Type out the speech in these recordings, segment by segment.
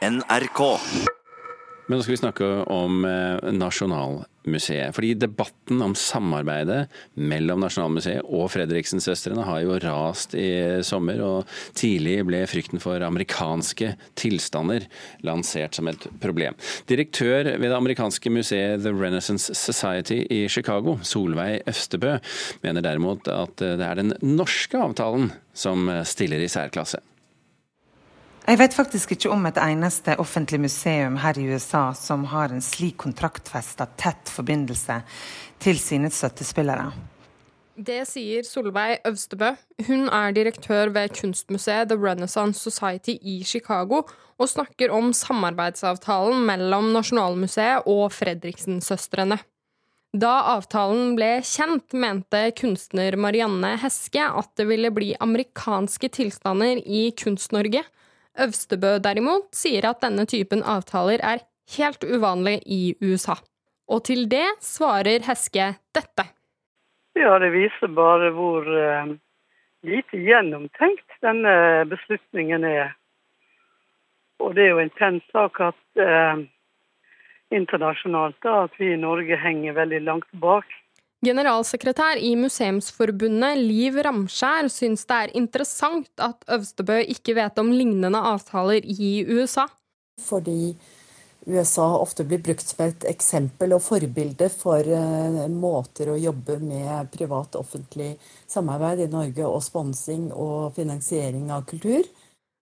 NRK. Men nå skal vi snakke om eh, Nasjonalmuseet. Fordi debatten om samarbeidet mellom Nasjonalmuseet og Fredriksen-søstrene har jo rast i sommer, og tidlig ble frykten for amerikanske tilstander lansert som et problem. Direktør ved det amerikanske museet The Renaissance Society i Chicago, Solveig Øvstebø, mener derimot at det er den norske avtalen som stiller i særklasse. Jeg vet faktisk ikke om et eneste offentlig museum her i USA som har en slik kontraktfesta tett forbindelse til sine støttespillere. Det sier Solveig Øvstebø. Hun er direktør ved kunstmuseet The Renaissance Society i Chicago, og snakker om samarbeidsavtalen mellom Nasjonalmuseet og Fredriksen-søstrene. Da avtalen ble kjent, mente kunstner Marianne Heske at det ville bli amerikanske tilstander i Kunst-Norge. Øvstebø derimot sier at denne typen avtaler er helt uvanlig i USA. Og til det svarer Heske dette. Ja, det viser bare hvor uh, lite gjennomtenkt denne beslutningen er. Og det er jo en kjent sak at uh, internasjonalt da, at vi i Norge henger veldig langt bak. Generalsekretær i Museumsforbundet Liv Ramskjær syns det er interessant at Øvstebø ikke vet om lignende avtaler i USA. Fordi USA ofte blir brukt som et eksempel og forbilde for uh, måter å jobbe med privat-offentlig samarbeid i Norge, og sponsing og finansiering av kultur.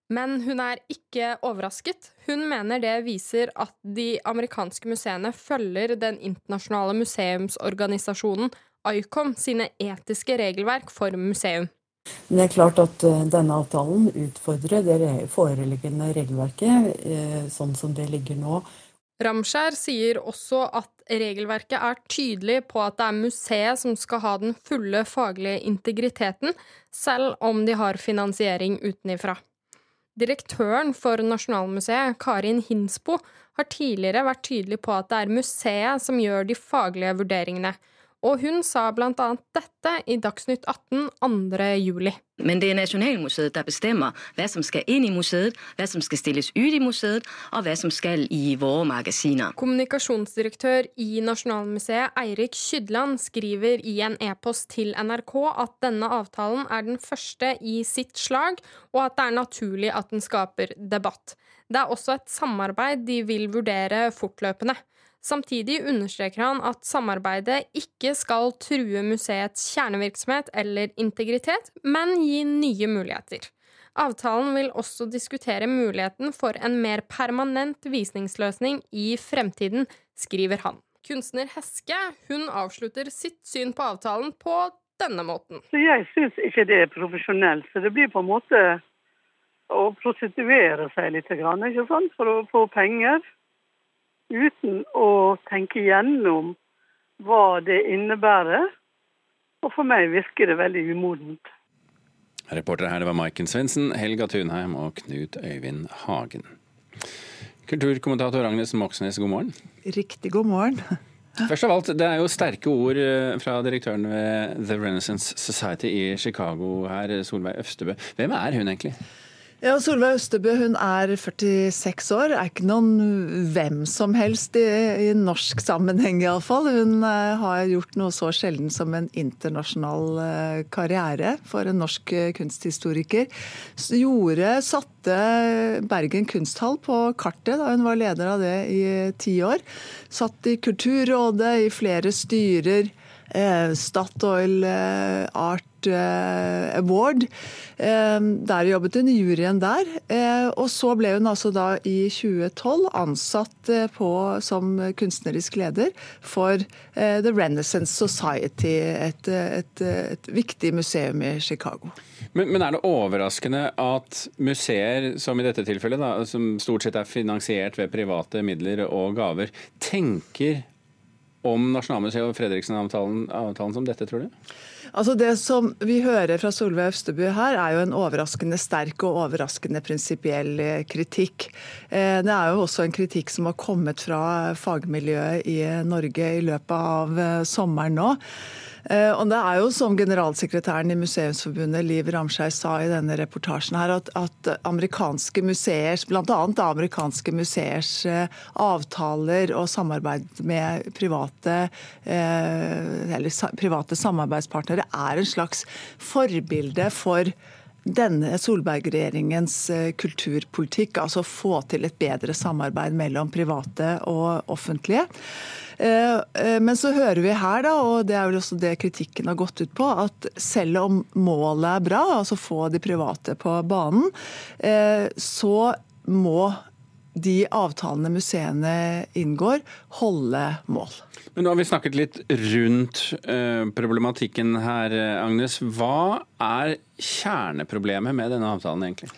Men hun er ikke overrasket. Hun mener det viser at de amerikanske museene følger den internasjonale museumsorganisasjonen ICOM sine etiske regelverk for museum. Det er klart at eh, denne avtalen utfordrer det foreliggende regelverket eh, sånn som det ligger nå. Ramskjær sier også at regelverket er tydelig på at det er museet som skal ha den fulle faglige integriteten, selv om de har finansiering utenifra. Direktøren for Nasjonalmuseet, Karin Hinsbo, har tidligere vært tydelig på at det er museet som gjør de faglige vurderingene, og hun sa bl.a. dette i Dagsnytt 18 2. juli. Men det er Nasjonalmuseet der bestemmer hva som skal inn i museet, hva som skal stilles ut i museet, og hva som skal i våre magasiner. Kommunikasjonsdirektør i Nasjonalmuseet Eirik Kydland skriver i en e-post til NRK at denne avtalen er den første i sitt slag, og at det er naturlig at den skaper debatt. Det er også et samarbeid de vil vurdere fortløpende. Samtidig understreker han at samarbeidet ikke skal true museets kjernevirksomhet eller integritet, men gi nye muligheter. Avtalen vil også diskutere muligheten for en mer permanent visningsløsning i fremtiden, skriver han. Kunstner Heske hun avslutter sitt syn på avtalen på denne måten. Så jeg syns ikke det er profesjonelt. Så det blir på en måte å prostituere seg litt, ikke sant? for å få penger uten å tenke gjennom hva det innebærer. Og for meg virker det veldig umodent. Reportere her det var Maiken Svendsen, Helga Tunheim og Knut Øyvind Hagen. Kulturkommentator Agnes Moxnes, god morgen. Riktig god morgen. Først av alt, Det er jo sterke ord eh, fra direktøren ved The Renaissance Society i Chicago her, Solveig Øvstebø. Hvem er hun egentlig? Ja, Solveig Østebø hun er 46 år, er ikke noen hvem som helst i, i norsk sammenheng iallfall. Hun uh, har gjort noe så sjelden som en internasjonal uh, karriere for en norsk uh, kunsthistoriker. Gjorde, satte Bergen kunsthall på kartet da hun var leder av det i ti år. Satt i Kulturrådet, i flere styrer. Statoil Art Eh, Award. Eh, der jobbet hun i juryen der. Eh, og så ble hun altså da i 2012 ansatt på, som kunstnerisk leder for The Renaissance Society, et, et, et viktig museum i Chicago. Men, men, er det overraskende at museer, som i dette tilfellet, da, som stort sett er finansiert ved private midler og gaver, tenker om Nasjonalmuseet og Fredriksen-avtalen som dette, tror du? Altså Det som vi hører fra Solveig Øvstebø her, er jo en overraskende sterk og overraskende prinsipiell eh, kritikk. Eh, det er jo også en kritikk som har kommet fra fagmiljøet i Norge i løpet av eh, sommeren nå. Eh, og det er jo som generalsekretæren i Museumsforbundet Liv Ramskjær sa i denne reportasjen her, at, at amerikanske museers, bl.a. amerikanske museers eh, avtaler og samarbeid med private, eh, eller private samarbeidspartnere er en slags forbilde for denne Solberg-regjeringens kulturpolitikk, altså få til et bedre samarbeid mellom private og offentlige. Eh, eh, men så hører vi her, da, og det er vel også det kritikken har gått ut på, at selv om målet er bra, altså få de private på banen, eh, så må de avtalene museene inngår, holde mål. Men Nå har vi snakket litt rundt problematikken her, Agnes. Hva er kjerneproblemet med denne avtalen, egentlig?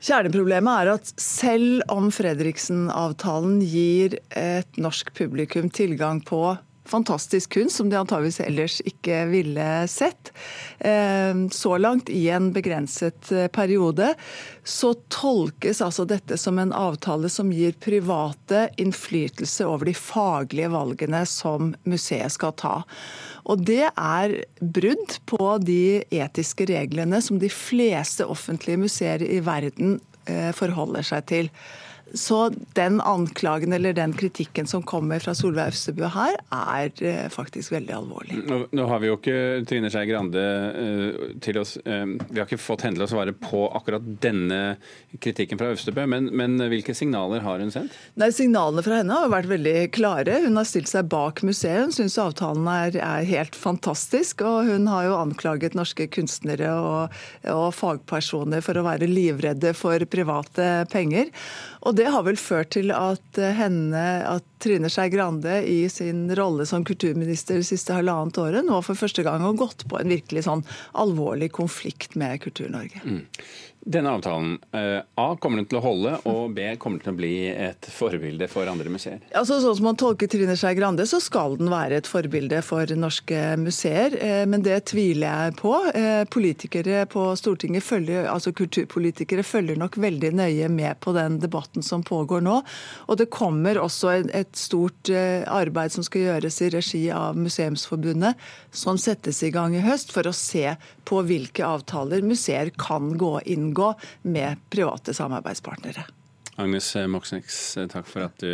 Kjerneproblemet er at selv om Fredriksen-avtalen gir et norsk publikum tilgang på fantastisk kunst, som de antageligvis ellers ikke ville sett, eh, så langt i en begrenset eh, periode, så tolkes altså dette som en avtale som gir private innflytelse over de faglige valgene som museet skal ta. Og det er brudd på de etiske reglene som de fleste offentlige museer i verden eh, forholder seg til. Så den anklagen eller den kritikken som kommer fra Solveig Øvstebø her, er eh, faktisk veldig alvorlig. Nå, nå, har vi jo ikke Trine Skei Grande uh, til oss uh, Vi har ikke fått henne til å svare på akkurat denne kritikken fra Øvstebø, men, men, hvilke signaler har hun sendt? Nei, Signalene fra henne har vært veldig klare. Hun har stilt seg bak museet. Hun syns avtalen er, er, helt fantastisk. Og hun har jo anklaget norske kunstnere og, og fagpersoner for å være livredde for private penger. Og det har vel ført til at, eh, henne, at Trine Skei Grande i sin rolle som kulturminister det siste halvannet året nå for første gang har gått på en virkelig sånn alvorlig konflikt med Kultur-Norge. Mm. Denne avtalen, eh, A kommer den til å holde, og B kommer den til å bli et forbilde for andre museer? Altså, sånn som man tolker Trine Skei Grande, så skal den være et forbilde for norske museer. Eh, men det tviler jeg på. Eh, politikere på Stortinget følger, altså kulturpolitikere følger nok veldig nøye med på den debatten som pågår nå. Og det kommer også et stort arbeid som skal gjøres i regi av Museumsforbundet, som settes i gang i høst for å se på hvilke avtaler museer kan gå inngå med private samarbeidspartnere. Agnes Moxnes, takk for at du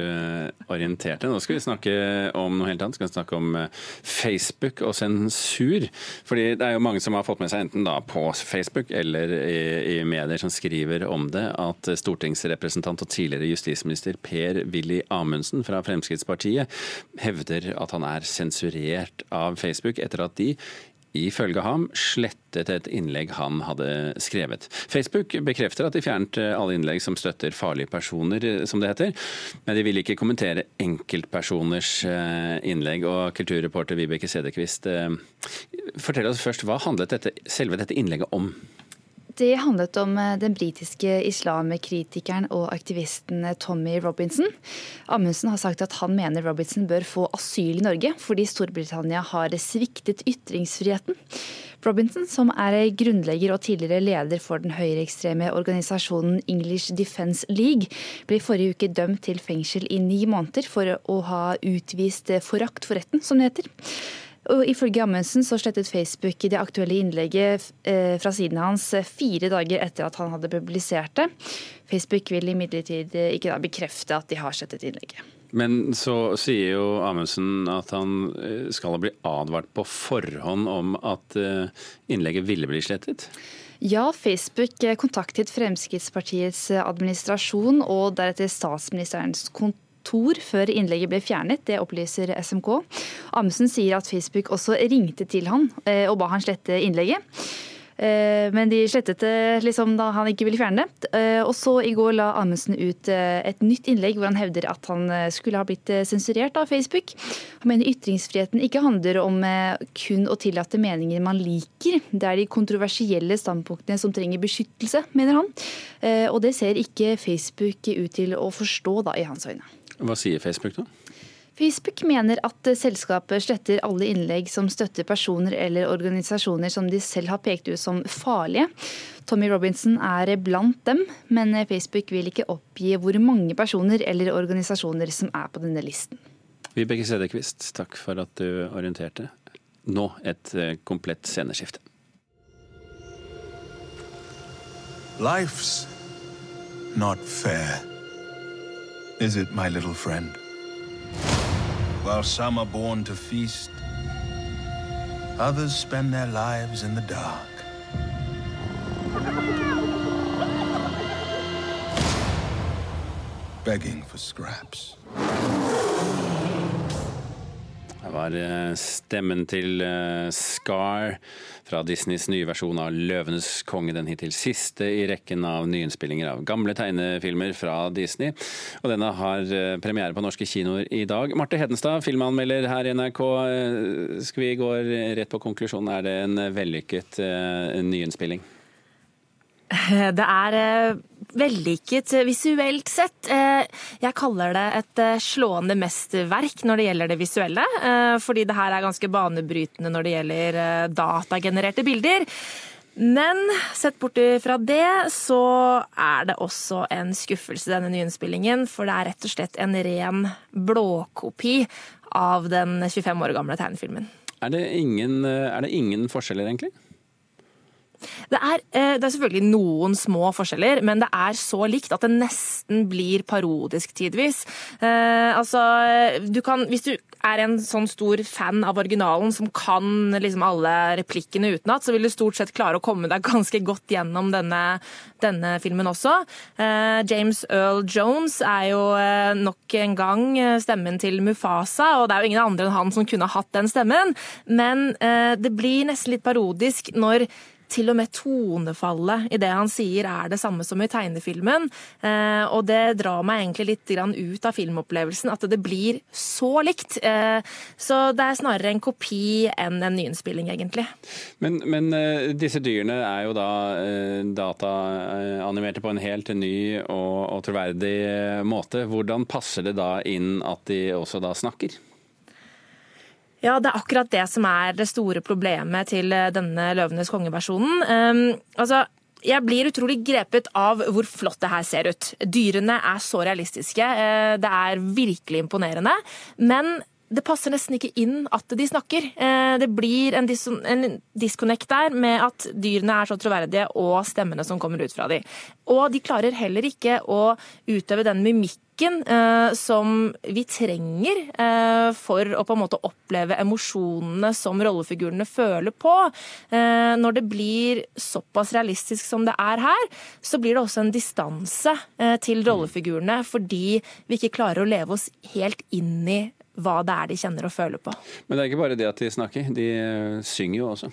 orienterte. Nå skal vi snakke om noe helt annet. Vi skal snakke om eh, Facebook og sensur. Fordi det er jo mange som har fått med seg enten da på Facebook eller i, i medier som skriver om det, at stortingsrepresentant og tidligere justisminister Per-Willy Amundsen fra Fremskrittspartiet hevder at han er sensurert av Facebook etter at de ifølge ham slettet et innlegg han hadde skrevet. Facebook bekrefter at de fjernet alle innlegg som støtter farlige personer, som det heter. Men de vil ikke kommentere enkeltpersoners eh, innlegg. Og kulturreporter Vibeke Sedekvist, eh, fortell oss først, hva handlet dette, selve dette innlegget om? Det handlet om eh, den britiske islamkritikeren og aktivisten eh, Tommy Robinson. Amundsen har sagt at han mener Robinson bør få asyl i Norge fordi Storbritannia har sviktet ytringsfriheten. Robinson, som er grunnlegger og tidligere leder for den høyreekstreme organisasjonen English Defence League, ble forrige uke dømt til fengsel i ni måneder for å ha utvist forakt for retten, som det heter. Og Ifølge Amundsen så slettet Facebook det aktuelle innlegget eh, fra siden hans eh, fire dager etter at han hadde publisert det. Facebook vil imidlertid eh, ikke da bekrefte at de har slettet innlegget. Men så sier jo Amundsen at han skal ha blitt advart på forhånd om at innlegget ville bli slettet? Ja, Facebook kontaktet Fremskrittspartiets administrasjon og deretter statsministerens kontor kontor før innlegget ble fjernet. Det opplyser SMK. Amundsen sier at Facebook også ringte til han eh, og ba han slette innlegget. Eh, men de slettet det liksom da han ikke ville fjerne det. Eh, og så i går la Amundsen ut et nytt innlegg hvor han hevder at han skulle ha blitt sensurert av Facebook. Han mener ytringsfriheten ikke handler om kun å tillate meninger man liker. Det er de kontroversielle standpunktene som trenger beskyttelse, mener han. Og det ser ikke Facebook ut til å forstå da, i hans øyne. Hva sier Facebook da? Facebook mener at selskapet sletter alle innlegg som støtter personer eller organisasjoner som de selv har pekt ut som farlige. Tommy Robinson er blant dem, men Facebook vil ikke oppgi hvor mange personer eller organisasjoner som er på denne listen. Vibeke Sedekvist, takk for at du orienterte. Nå et eh, komplett sceneskifte. Life's not fair. Is it, my little friend? While some are born to feast, others spend their lives in the dark. Begging for scraps. Det var eh, stemmen til eh, Scar fra Disneys nye versjon av 'Løvenes konge', den hittil siste i rekken av nyinnspillinger av gamle tegnefilmer fra Disney. Og denne har eh, premiere på norske kinoer i dag. Marte Hedenstad, filmanmelder her i NRK. Skal vi gå rett på konklusjonen, er det en vellykket nyinnspilling? Det er vellykket visuelt sett. Eh, jeg kaller det et eh, slående mesterverk når det gjelder det visuelle. Eh, fordi det her er ganske banebrytende når det gjelder datagenererte bilder. Men sett bort fra det, så er det også en skuffelse, denne nyinnspillingen. For det er rett og slett en ren blåkopi av den 25 år gamle tegnefilmen. Er det ingen, er det ingen forskjeller, egentlig? Det er, eh, det er, selvfølgelig noen små forskjeller, men det er så likt at det nesten blir parodisk tidvis. Eh, altså, du kan, hvis du er en sånn stor fan av originalen som kan liksom alle replikkene utenat, så vil du stort sett klare å komme deg ganske godt gjennom denne, denne filmen også. Eh, James Earl Jones er jo eh, nok en gang stemmen til Mufasa, og det er jo ingen andre enn han som kunne hatt den stemmen, men eh, det blir nesten litt parodisk når til og med tonefallet i det han sier er det samme som i tegnefilmen. Eh, og det drar meg egentlig litt ut av filmopplevelsen at det blir så likt. Eh, så det er snarere en kopi enn en nyinnspilling, egentlig. Men, men eh, disse dyrene er jo da dataanimerte på en helt ny og, og troverdig måte. Hvordan passer det da inn at de også da snakker? Ja, det er akkurat det som er det store problemet til eh, denne Løvenes konge-versjonen. Um, altså, jeg blir utrolig grepet av hvor flott det her ser ut. Dyrene er så realistiske. Eh, det er virkelig imponerende. Men det passer nesten ikke inn at de snakker. Eh, det blir en, dis en disconnect der med at dyrene er så troverdige og stemmene som kommer ut fra dem. Og de klarer heller ikke å utøve den mimikken eh, som vi trenger eh, for å på en måte oppleve emosjonene som rollefigurene føler på. Når det blir såpass realistisk som det er her, så blir det også en distanse til rollefigurene fordi vi ikke klarer å leve oss helt inn i hva det er de kjenner og føler på. Men det er ikke bare det at de snakker, de eh, synger jo også.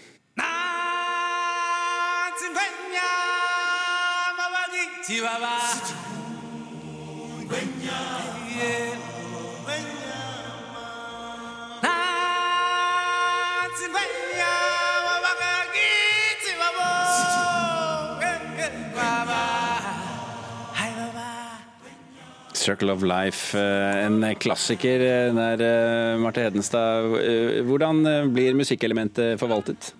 Circle of Life, eh, en klassiker eh, der, eh, Marte Hedenstad. Hvordan blir musikkelementet forvaltet?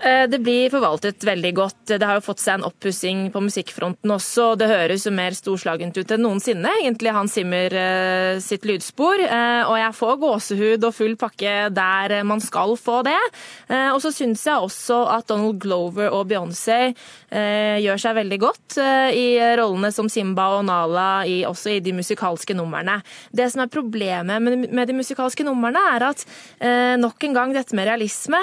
Eh, det blir forvaltet veldig godt. Det har jo fått seg en oppussing på musikkfronten også. Det høres jo mer storslagent ut enn noensinne, egentlig, Hans Zimmer eh, sitt lydspor. Eh, og jeg får gåsehud og full pakke der man skal få det. Og så syns jeg også at Donald Glover og Beyoncé gjør seg veldig godt i rollene som Simba og Nala, også i de musikalske numrene. Det som er problemet med de musikalske numrene, er at nok en gang dette med realisme.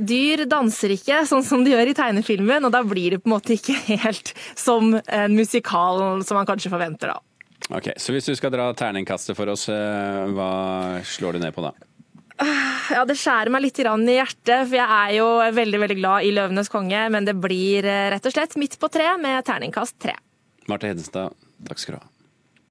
Dyr danser danser ikke sånn som de gjør i tegnefilmen, og da blir det på en måte ikke helt som en musikal som man kanskje forventer, da. Ok, Så hvis du skal dra terningkastet for oss, eh, hva slår du ned på da? Ja, Det skjærer meg litt i hjertet, for jeg er jo veldig veldig glad i 'Løvenes konge', men det blir eh, rett og slett midt på tre med terningkast tre. Marte Hedenstad, takk skal du ha.